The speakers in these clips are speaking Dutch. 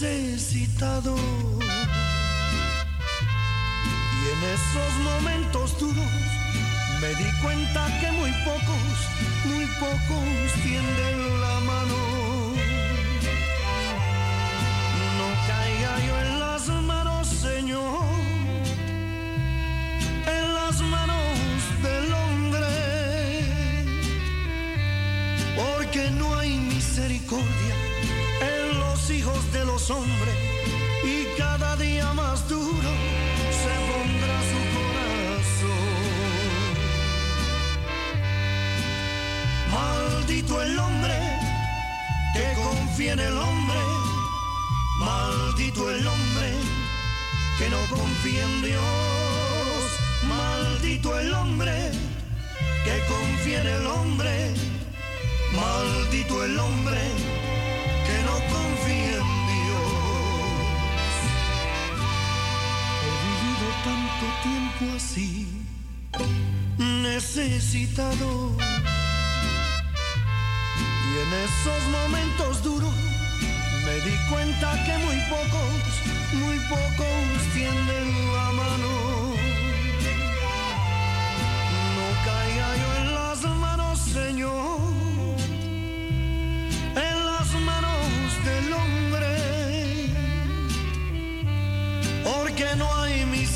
necesitado. Y en esos momentos duros me di cuenta que muy pocos, muy pocos tienden la hombres y cada día más duro se pondrá su corazón. Maldito el hombre que confía en el hombre, maldito el hombre que no confía en Dios, maldito el hombre que confía en el hombre, maldito el hombre que no confía tanto tiempo así, necesitado. Y en esos momentos duros me di cuenta que muy pocos, muy pocos tienden la mano.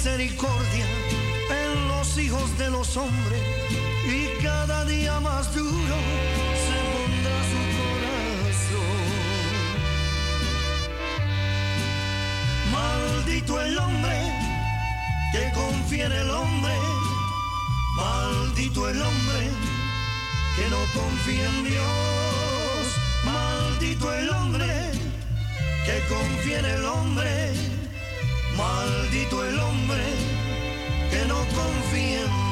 Misericordia en los hijos de los hombres y cada día más duro se pondrá su corazón. Maldito el hombre que confía en el hombre, maldito el hombre que no confía en Dios, maldito el hombre que confía en el hombre Maldito el hombre que no confía en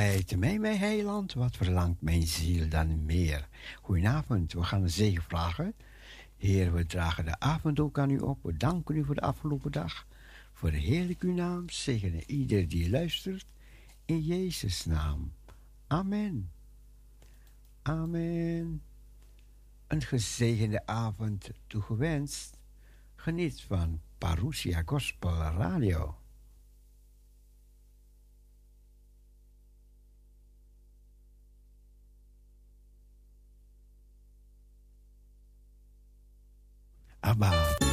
Begeleid mij, mijn heiland, wat verlangt mijn ziel dan meer? Goedenavond, we gaan een zegen vragen. Heer, we dragen de avond ook aan u op. We danken u voor de afgelopen dag. Voor uw naam, zegenen ieder die luistert. In Jezus' naam. Amen. Amen. Een gezegende avond toegewenst. Geniet van Parousia Gospel Radio. Abba.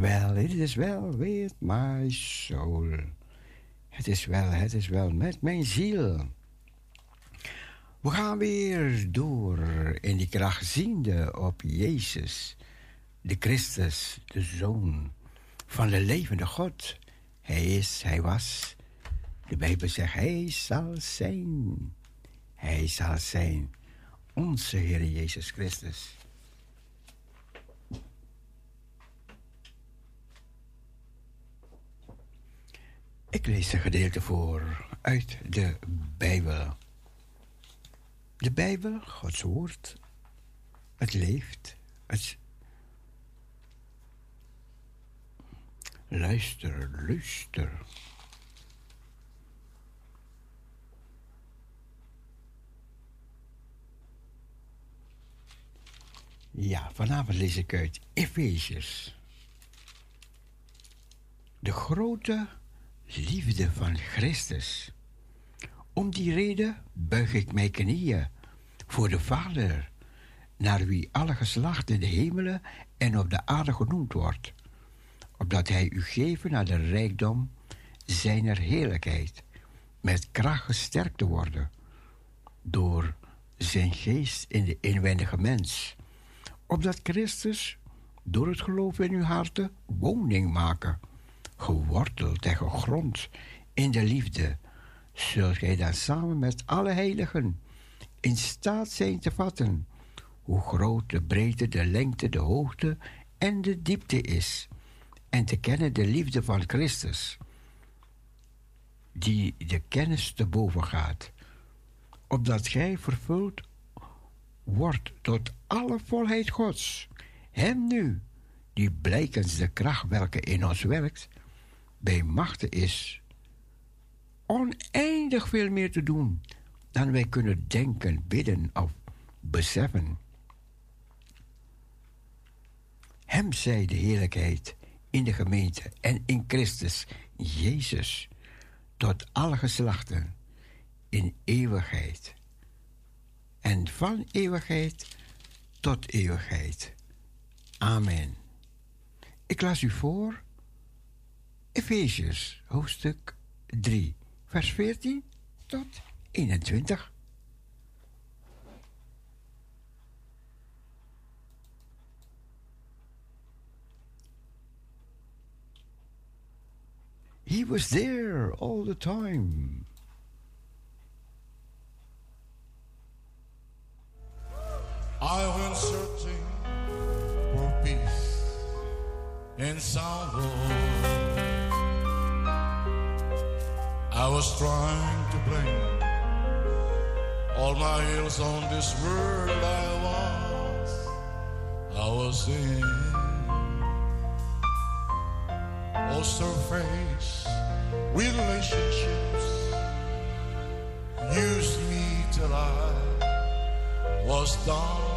Wel, het is wel with my soul. Het is wel, het is wel met mijn ziel. We gaan weer door in die krachtziende op Jezus, de Christus, de Zoon van de levende God. Hij is, hij was. De Bijbel zegt, hij zal zijn. Hij zal zijn. Onze Heer Jezus Christus. Ik lees een gedeelte voor uit de Bijbel. De Bijbel, Gods woord, het leeft. Het luister, luister. Ja, vanavond lees ik uit Efeziërs. De grote liefde van Christus. Om die reden buig ik mijn knieën voor de Vader naar wie alle geslachten de hemelen en op de aarde genoemd wordt, opdat hij u geven naar de rijkdom zijner heerlijkheid, met kracht gesterkt te worden, door zijn geest in de inwendige mens, opdat Christus door het geloof in uw harten woning maken, geworteld en gegrond in de liefde, zult gij dan samen met alle heiligen in staat zijn te vatten hoe groot de breedte, de lengte, de hoogte en de diepte is, en te kennen de liefde van Christus, die de kennis te boven gaat, opdat gij vervuld wordt tot alle volheid Gods. Hem nu, die blijkens de kracht welke in ons werkt, bij machten is oneindig veel meer te doen dan wij kunnen denken, bidden of beseffen. Hem zij de heerlijkheid in de gemeente en in Christus Jezus tot alle geslachten in eeuwigheid en van eeuwigheid tot eeuwigheid. Amen. Ik las u voor Efeziërs hoofdstuk 3, vers 14 tot 21. He was there all the time. I went searching for peace and sorrow. I was trying to blame all my ills on this world I was. I was in oh, all surface relationships used me till I was done.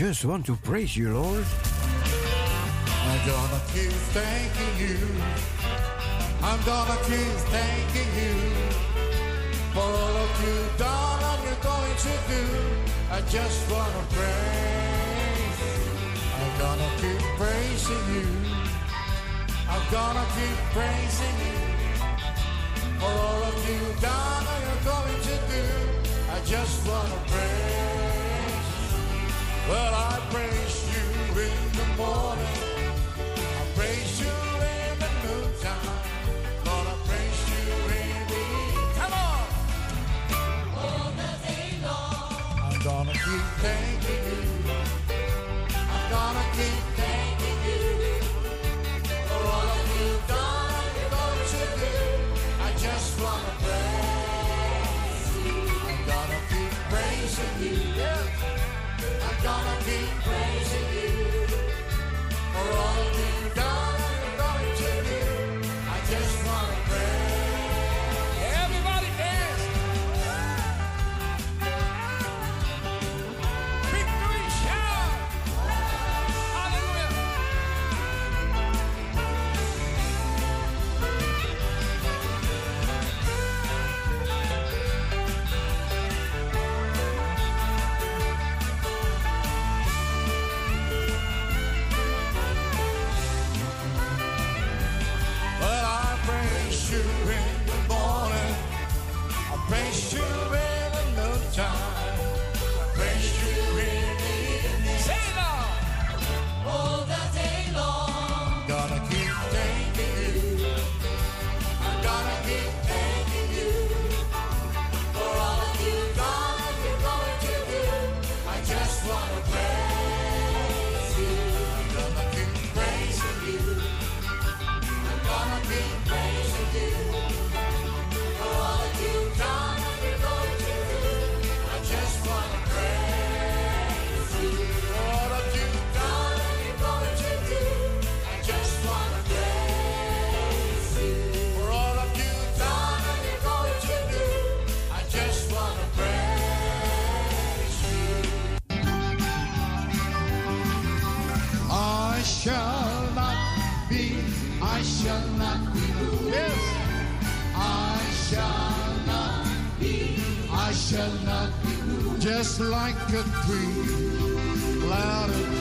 just want to praise you, Lord. I'm gonna keep thanking you. I'm gonna keep thanking you for all of you done and you're going to do. I just wanna praise. I'm gonna keep praising you. I'm gonna keep praising you for all of you done and you're going to do. I just wanna praise. Well, I praise just like a creek, loud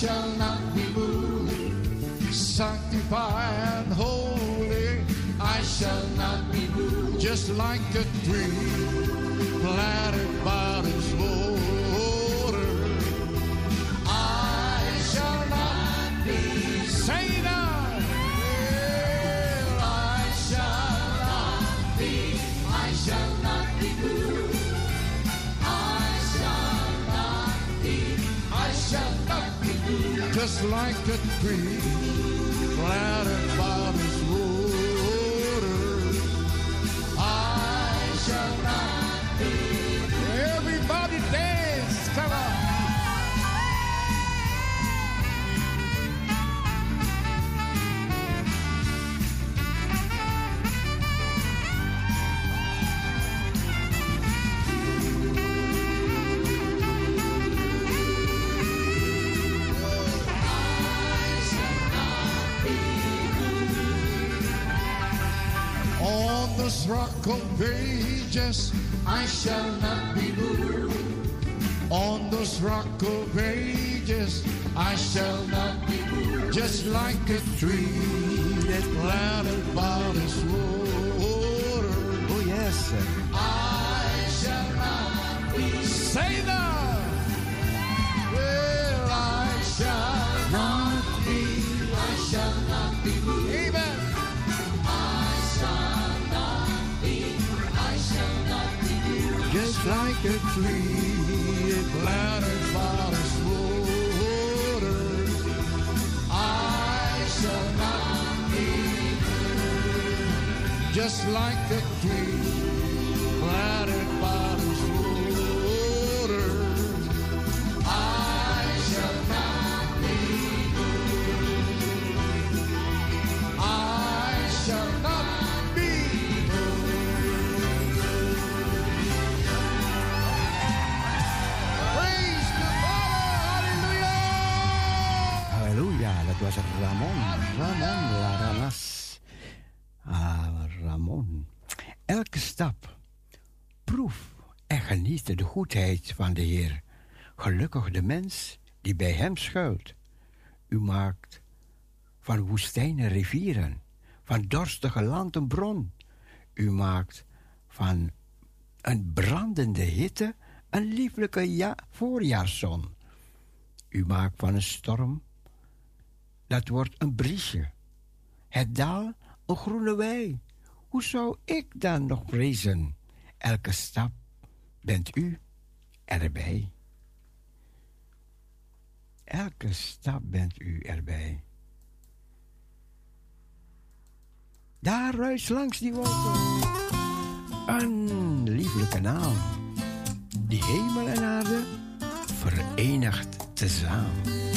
shall not be moved. Sanctified and holy, I shall not be moved. Just like a tree Glad. Just like a planted ages, I shall not be moved. On this rock of ages, I shall not be moved. Just like a tree that's planted by this water. rocket fleet, Atlantic bodies water. I shall not be just like the queen. Elke stap. Proef en geniet de goedheid van de Heer. Gelukkig de mens die bij hem schuilt. U maakt van woestijnen rivieren, van dorstige land een bron. U maakt van een brandende hitte een lieflijke ja voorjaarszon. U maakt van een storm, dat wordt een briesje. Het dal een groene wei. Hoe zou ik dan nog prezen? Elke stap bent u erbij. Elke stap bent u erbij. Daar ruist langs die wolken een lieflijke naam. Die hemel en aarde verenigt tezamen.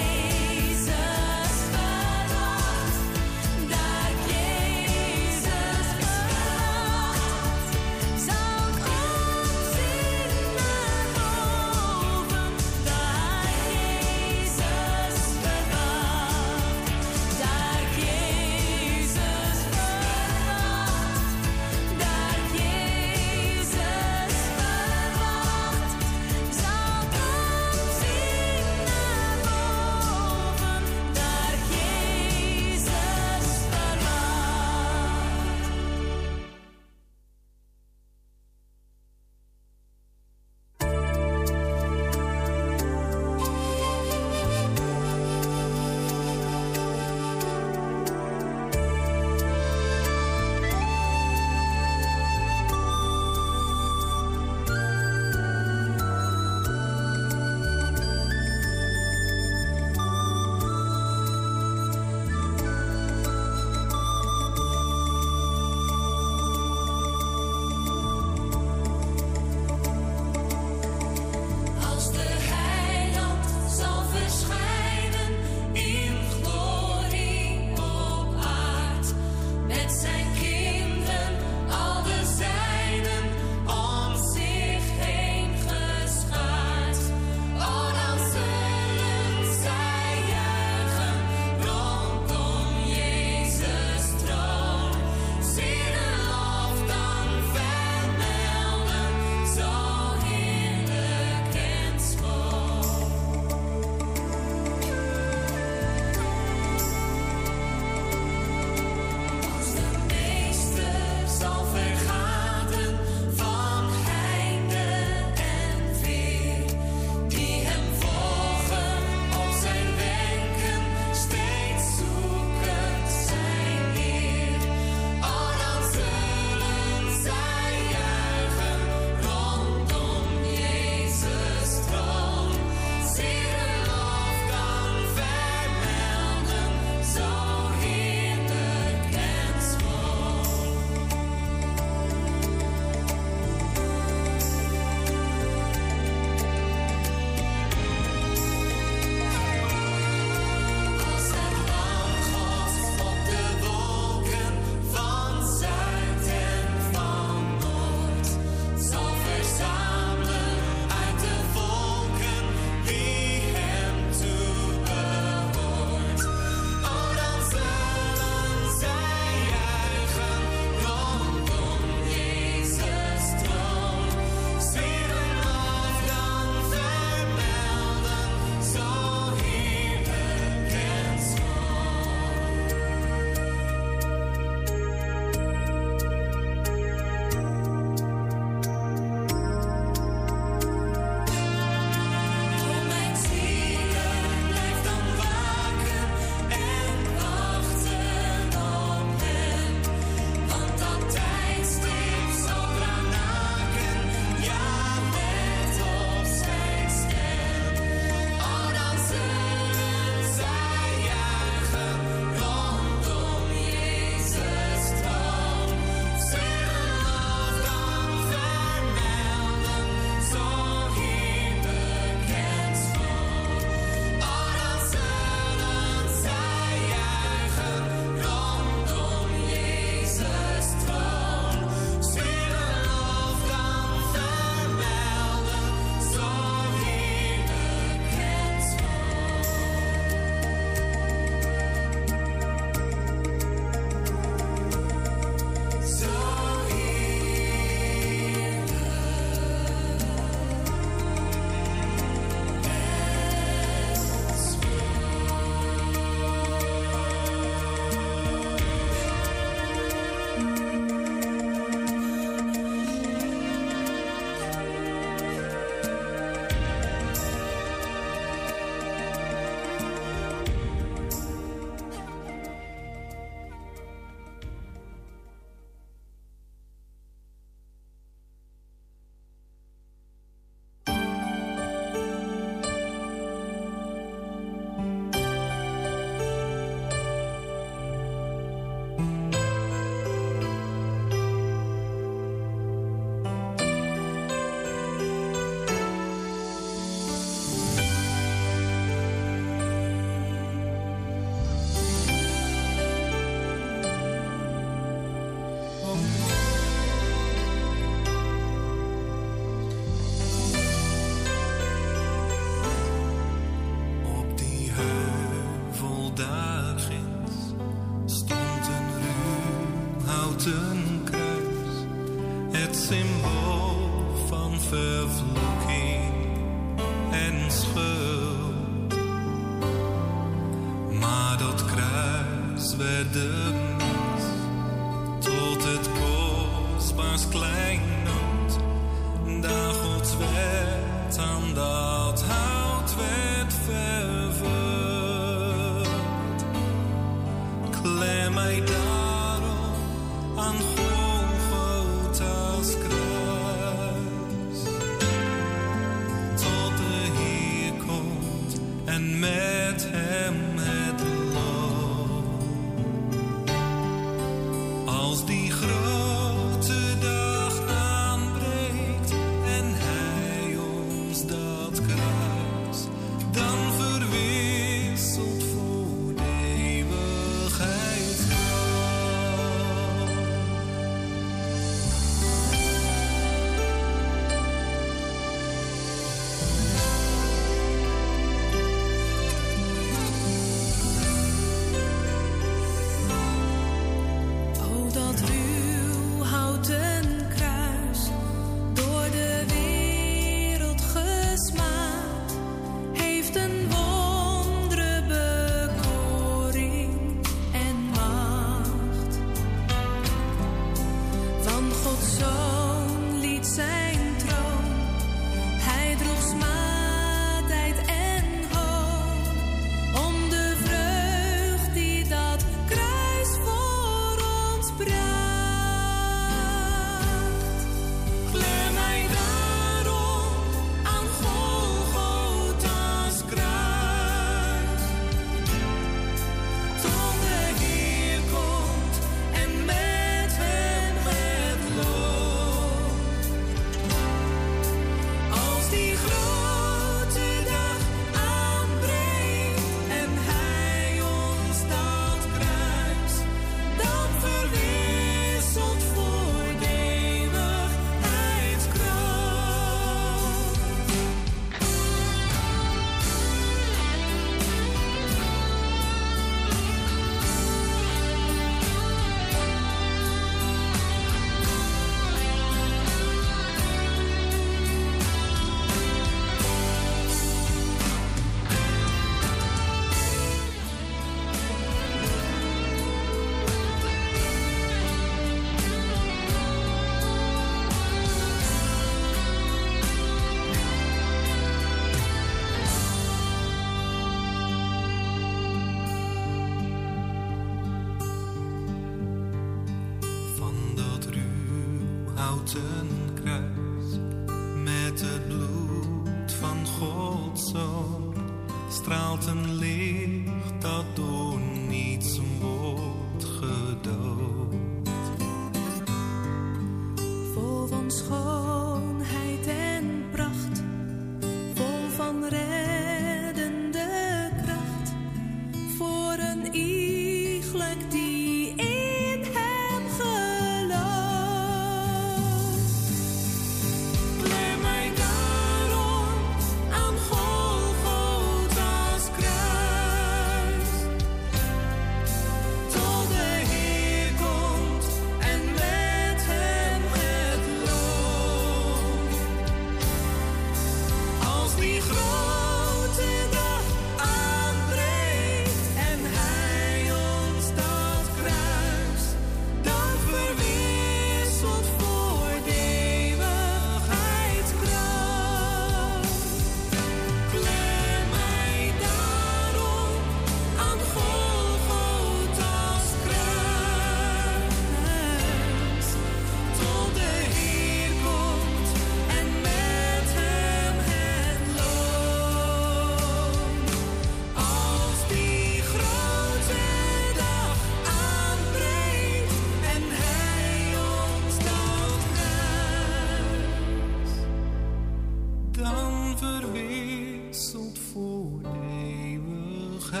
Toon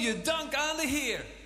je dank aan de Heer.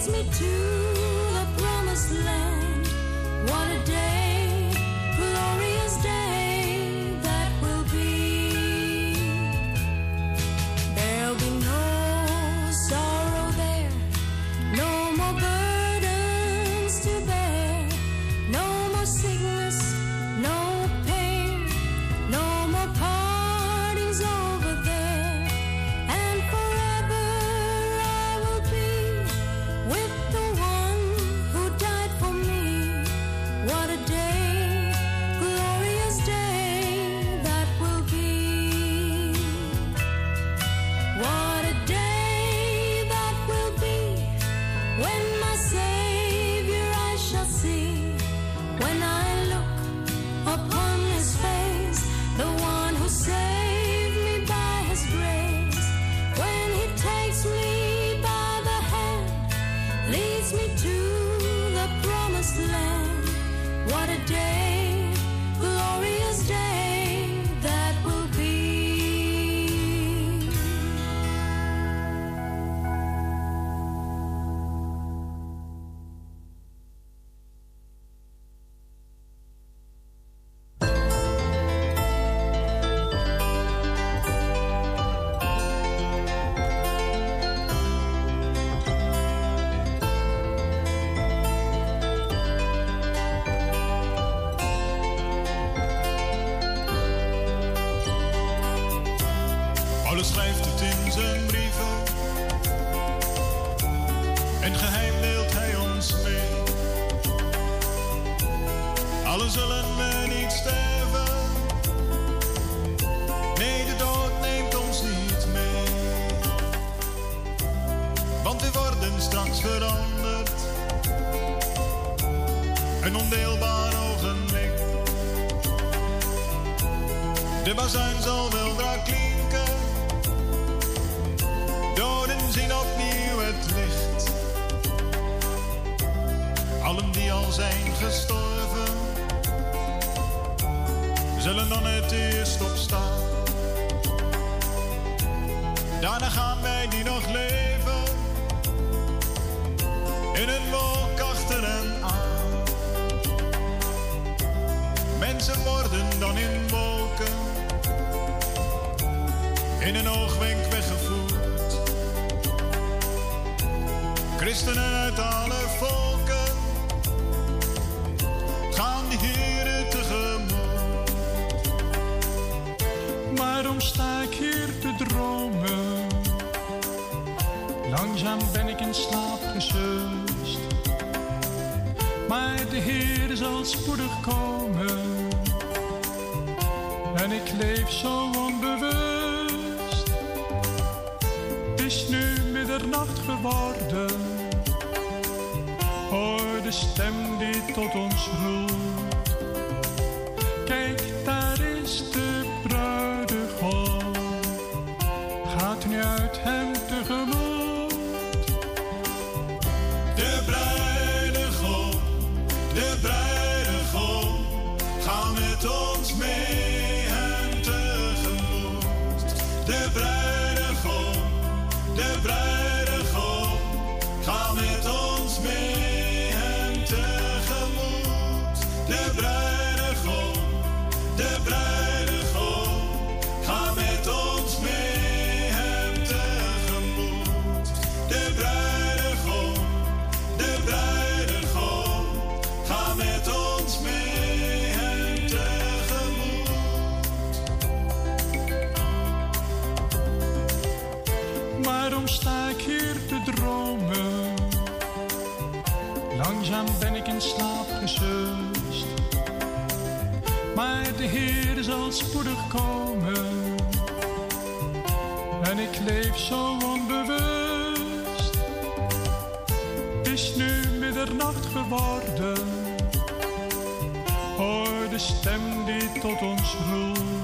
Leads me to the promised land. What a day, de bruine bruidegom, de bruidegom. spoedig komen. En ik leef zo onbewust. Is nu middernacht geworden. Hoor de stem die tot ons roept.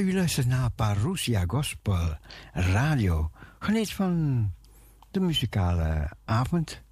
Nou, u luistert naar Parousia Gospel Radio. Geniet van de muzikale avond.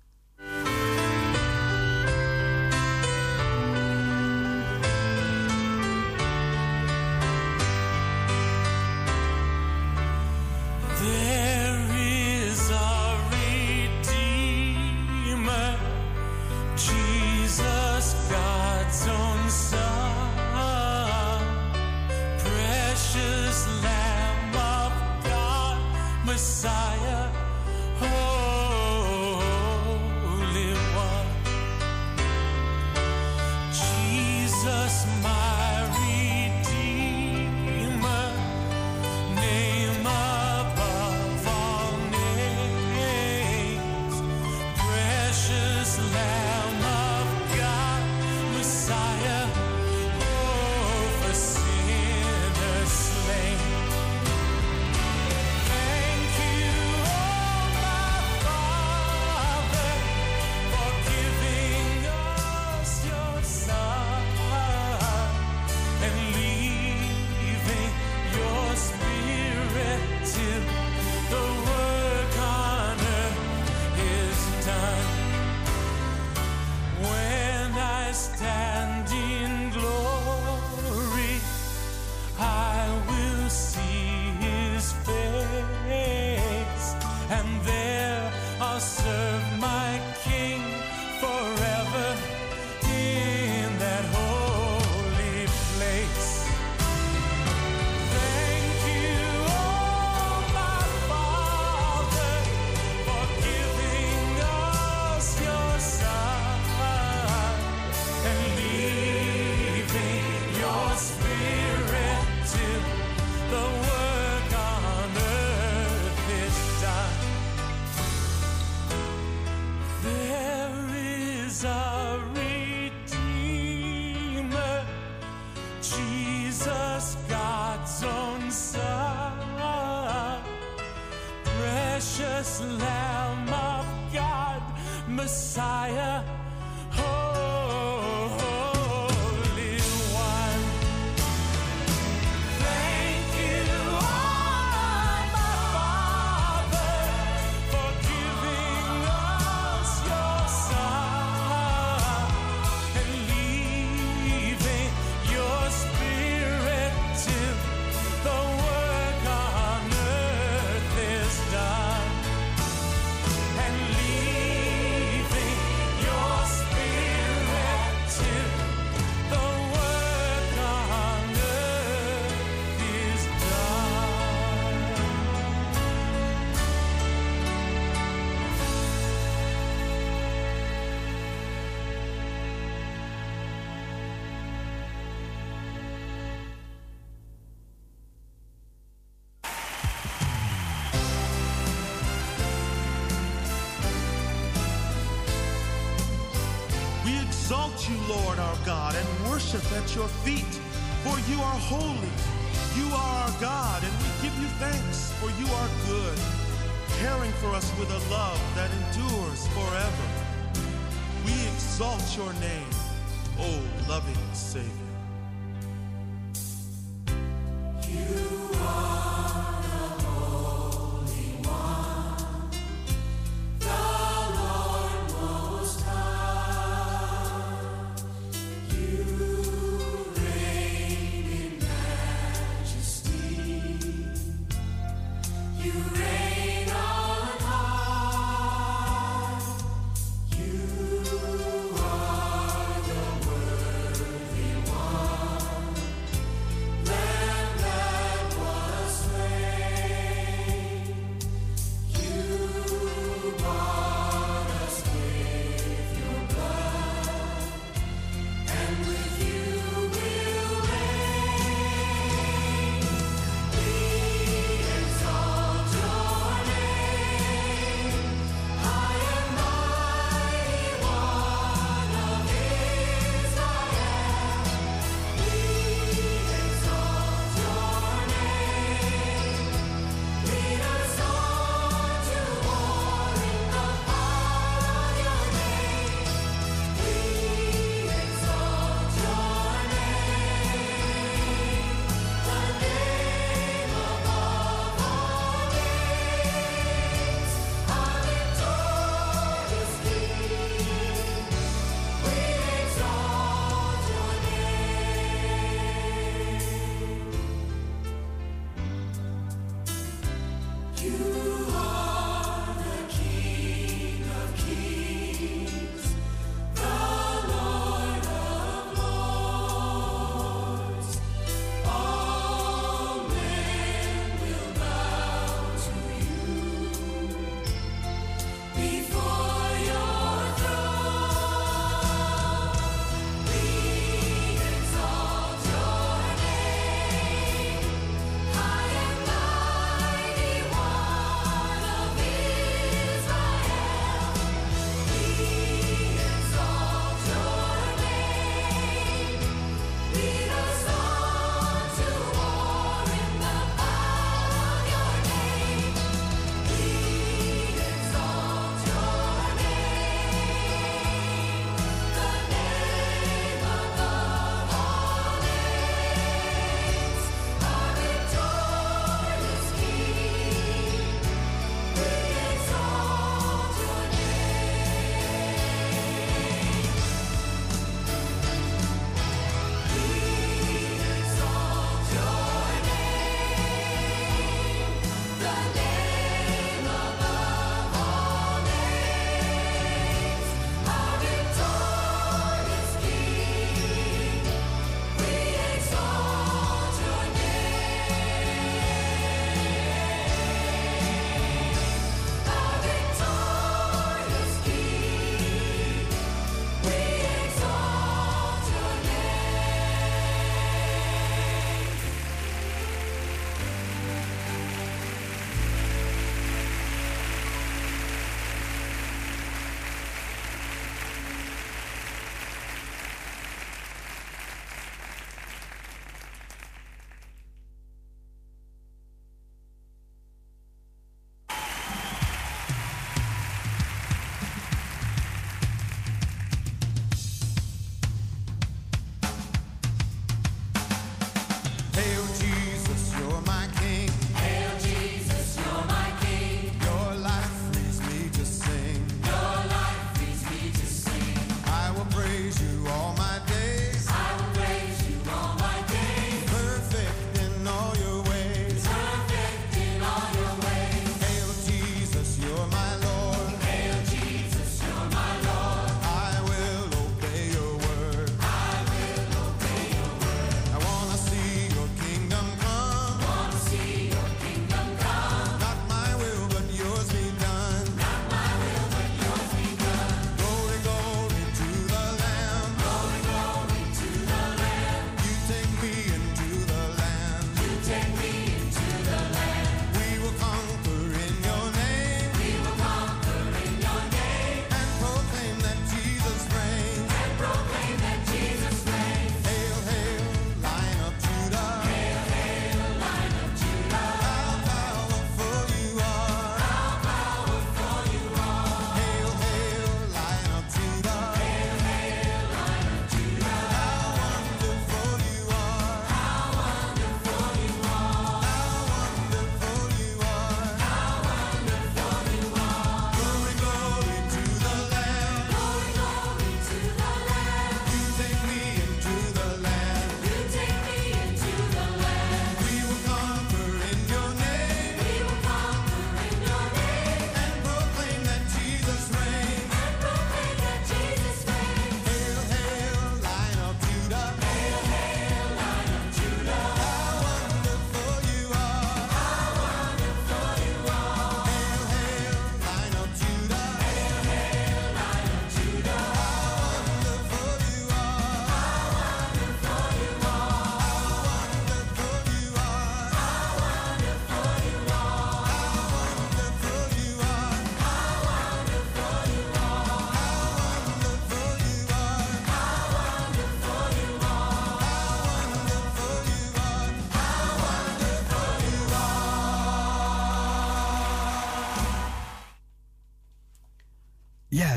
you, Lord our God, and worship at your feet, for you are holy. You are our God, and we give you thanks, for you are good, caring for us with a love that endures forever. We exalt your name.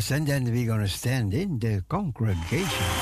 and then we're going to stand in the congregation.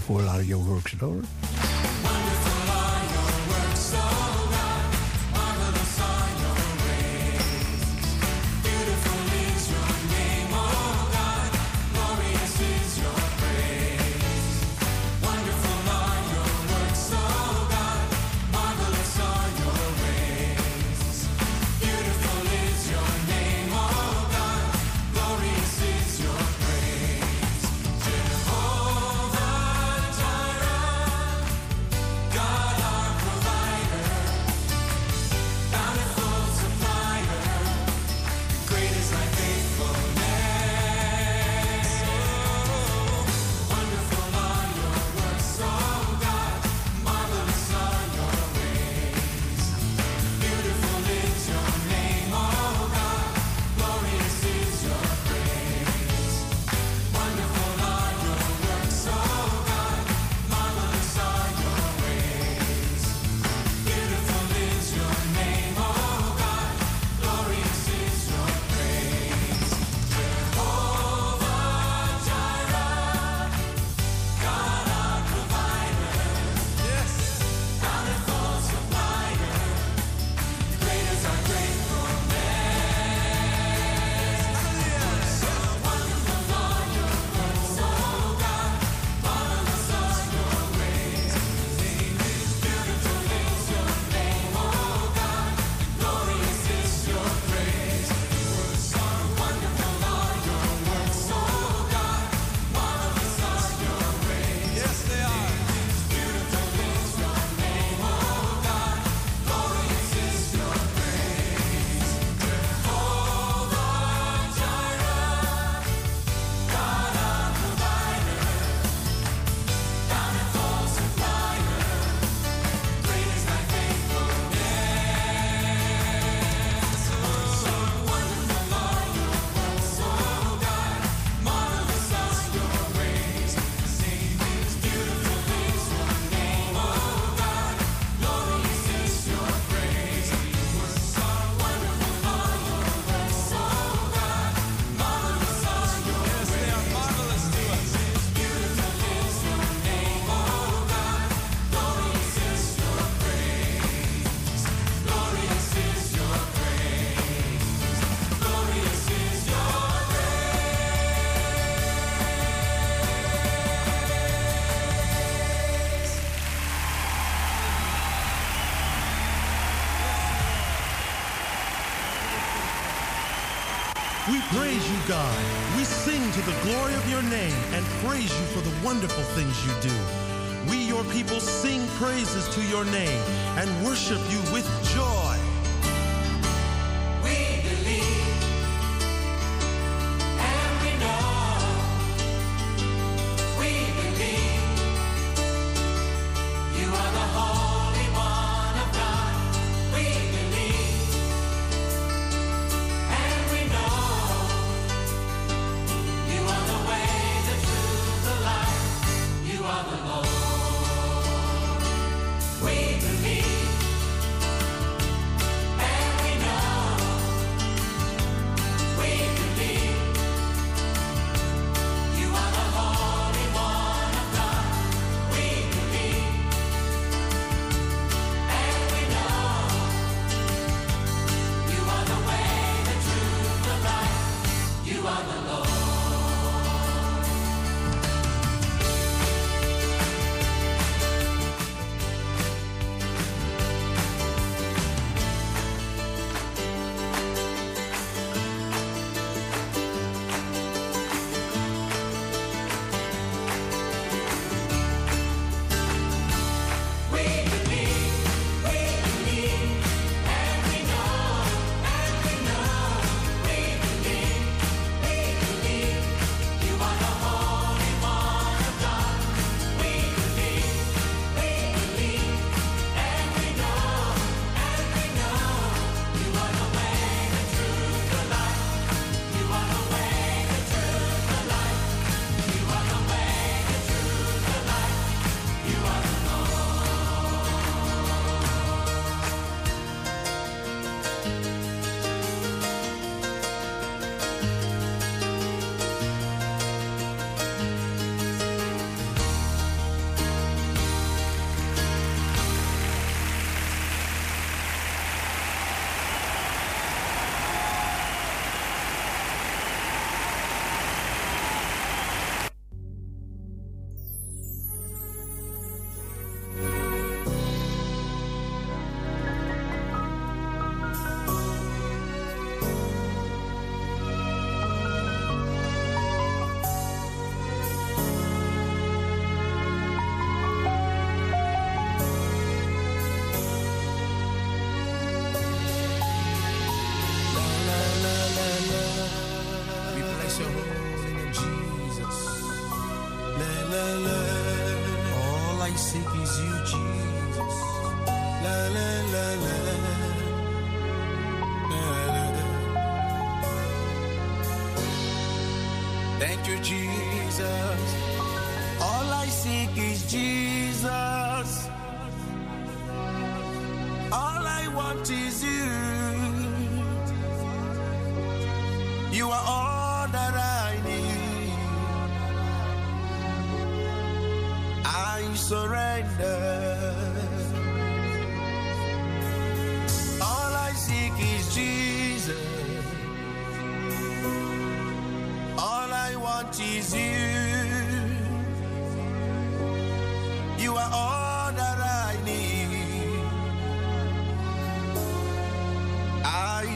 for a lot of your works, Laura. praise you, God. We sing to the glory of your name and praise you for the wonderful things you do. We, your people, sing praises to your name and worship you with joy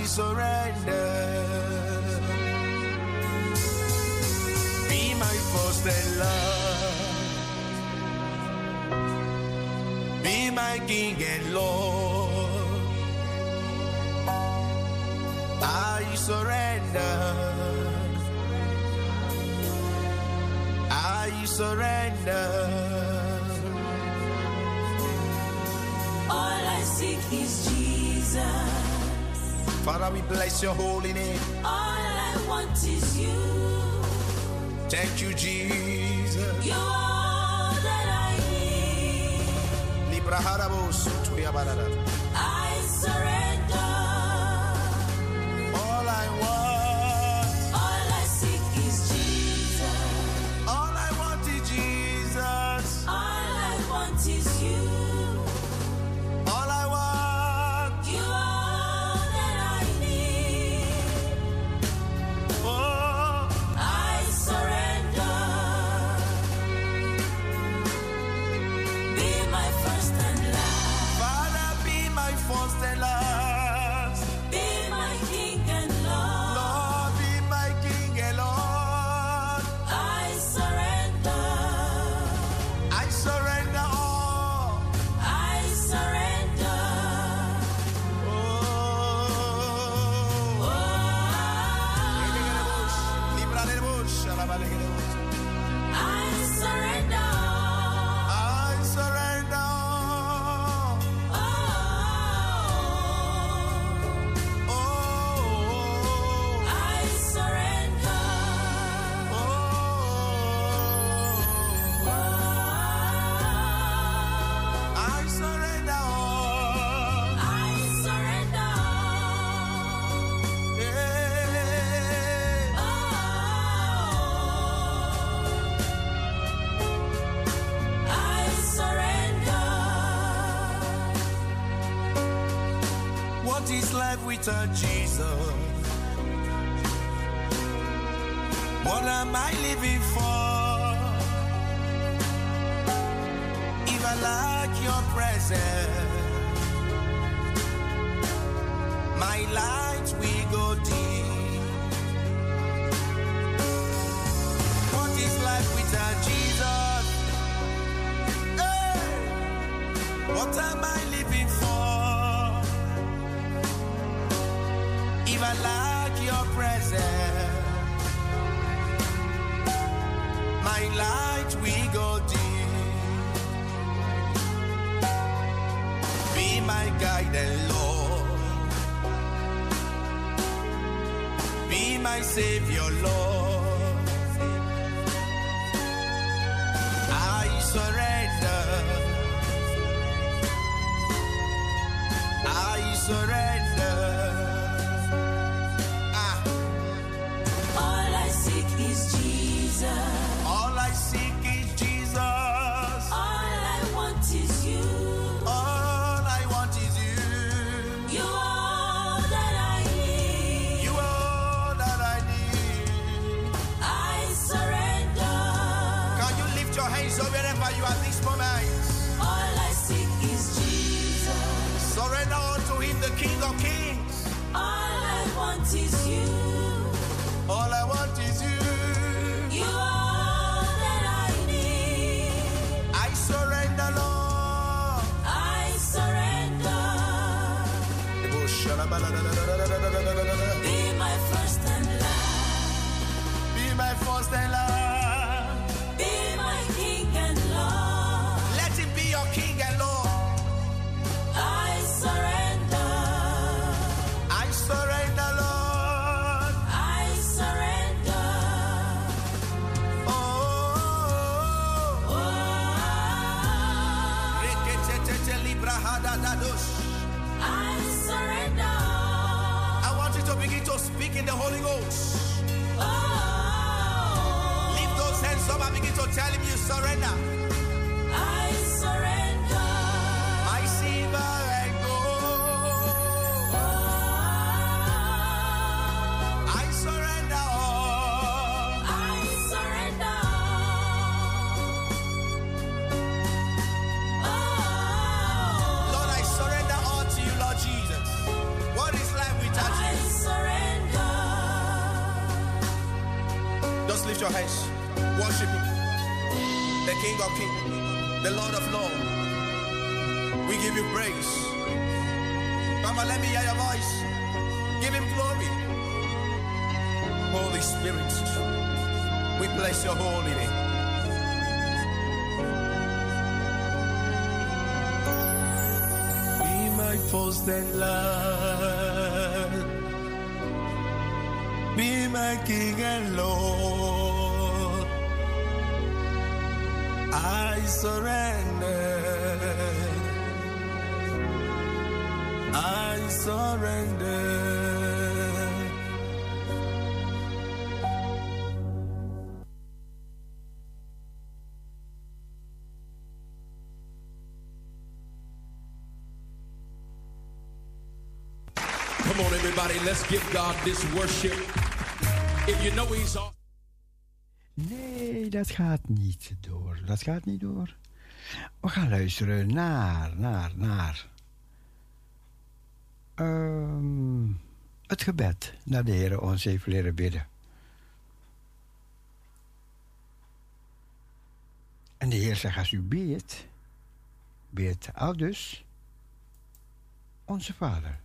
we surrender. Be my first and love. Be my king and lord. I surrender. I surrender. All I seek is Jesus. Father, we bless your holy name. All I want is you. Thank you, Jesus. You are all that I need. touchy. Be my first and last. Be my first and surrender. I surrender. My silver and gold. I surrender all. I surrender. Oh. Lord, I surrender all to you, Lord Jesus. What is life without I you? surrender. Just lift your hands. King of Kings, the Lord of Lords. We give you praise. On, let me hear your voice. Give Him glory. Holy Spirit, we bless your holy name. Be my first and last. Be my King and Lord. I surrender. I surrender. Come on, everybody, let's give God this worship. If you know He's all. Dat gaat niet door. Dat gaat niet door. We gaan luisteren naar, naar, naar. Ehm, het gebed. Naar de Heer ons heeft leren bidden. En de Heer zegt, als u bidt, bid al dus onze Vader.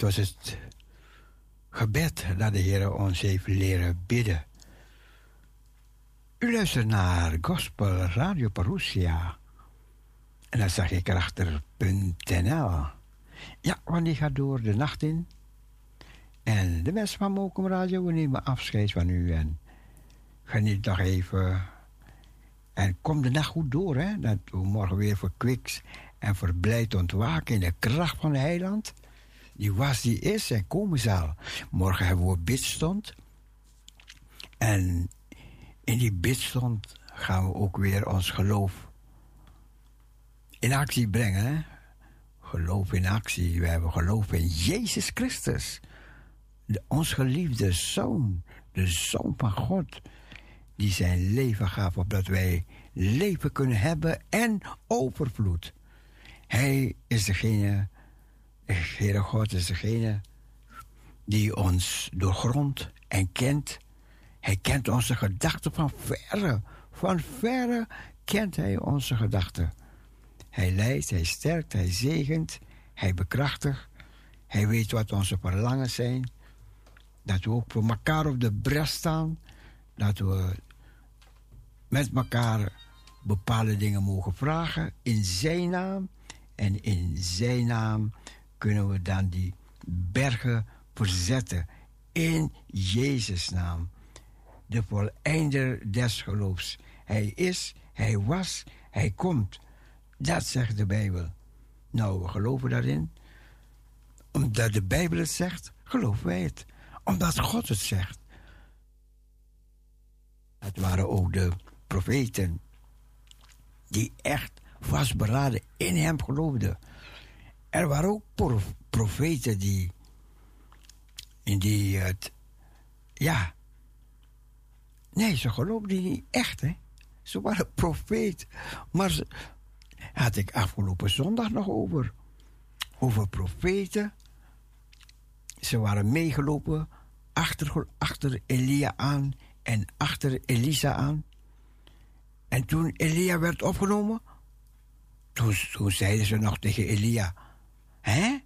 Dat was het gebed dat de Heer ons heeft leren bidden. U luistert naar Gospel Radio Parousia. En dan zag ik erachter.nl. Ja, want die gaat door de nacht in. En de mensen van Mokum Radio, we nemen afscheid van u. En geniet nog even. En kom de nacht goed door, hè. Dat we morgen weer verkwikt en verblijd ontwaken in de kracht van de heiland. Die was, die is en komen zal. Morgen hebben we bidstond. En in die bidstond gaan we ook weer ons geloof in actie brengen. Geloof in actie. We hebben geloof in Jezus Christus. De, ons geliefde Zoon. De Zoon van God. Die zijn leven gaf opdat wij leven kunnen hebben en overvloed. Hij is degene, de Heere God is degene die ons doorgrondt en kent. Hij kent onze gedachten van verre. Van verre kent hij onze gedachten. Hij leidt, hij sterkt, hij zegent, hij bekrachtigt. Hij weet wat onze verlangens zijn. Dat we ook voor elkaar op de brest staan. Dat we met elkaar bepaalde dingen mogen vragen in zijn naam. En in zijn naam kunnen we dan die bergen verzetten. In Jezus' naam. De voleinder des geloofs. Hij is, hij was, hij komt. Dat zegt de Bijbel. Nou, we geloven daarin. Omdat de Bijbel het zegt, geloven wij het. Omdat God het zegt. Het waren ook de profeten die echt vastberaden in hem geloofden. Er waren ook prof- profeten die die ja. Nee ze geloofden niet echt hè. Ze waren profeet maar ze, had ik afgelopen zondag nog over over profeten. Ze waren meegelopen achter, achter Elia aan en achter Elisa aan. En toen Elia werd opgenomen toen, toen zeiden ze nog tegen Elia 哎，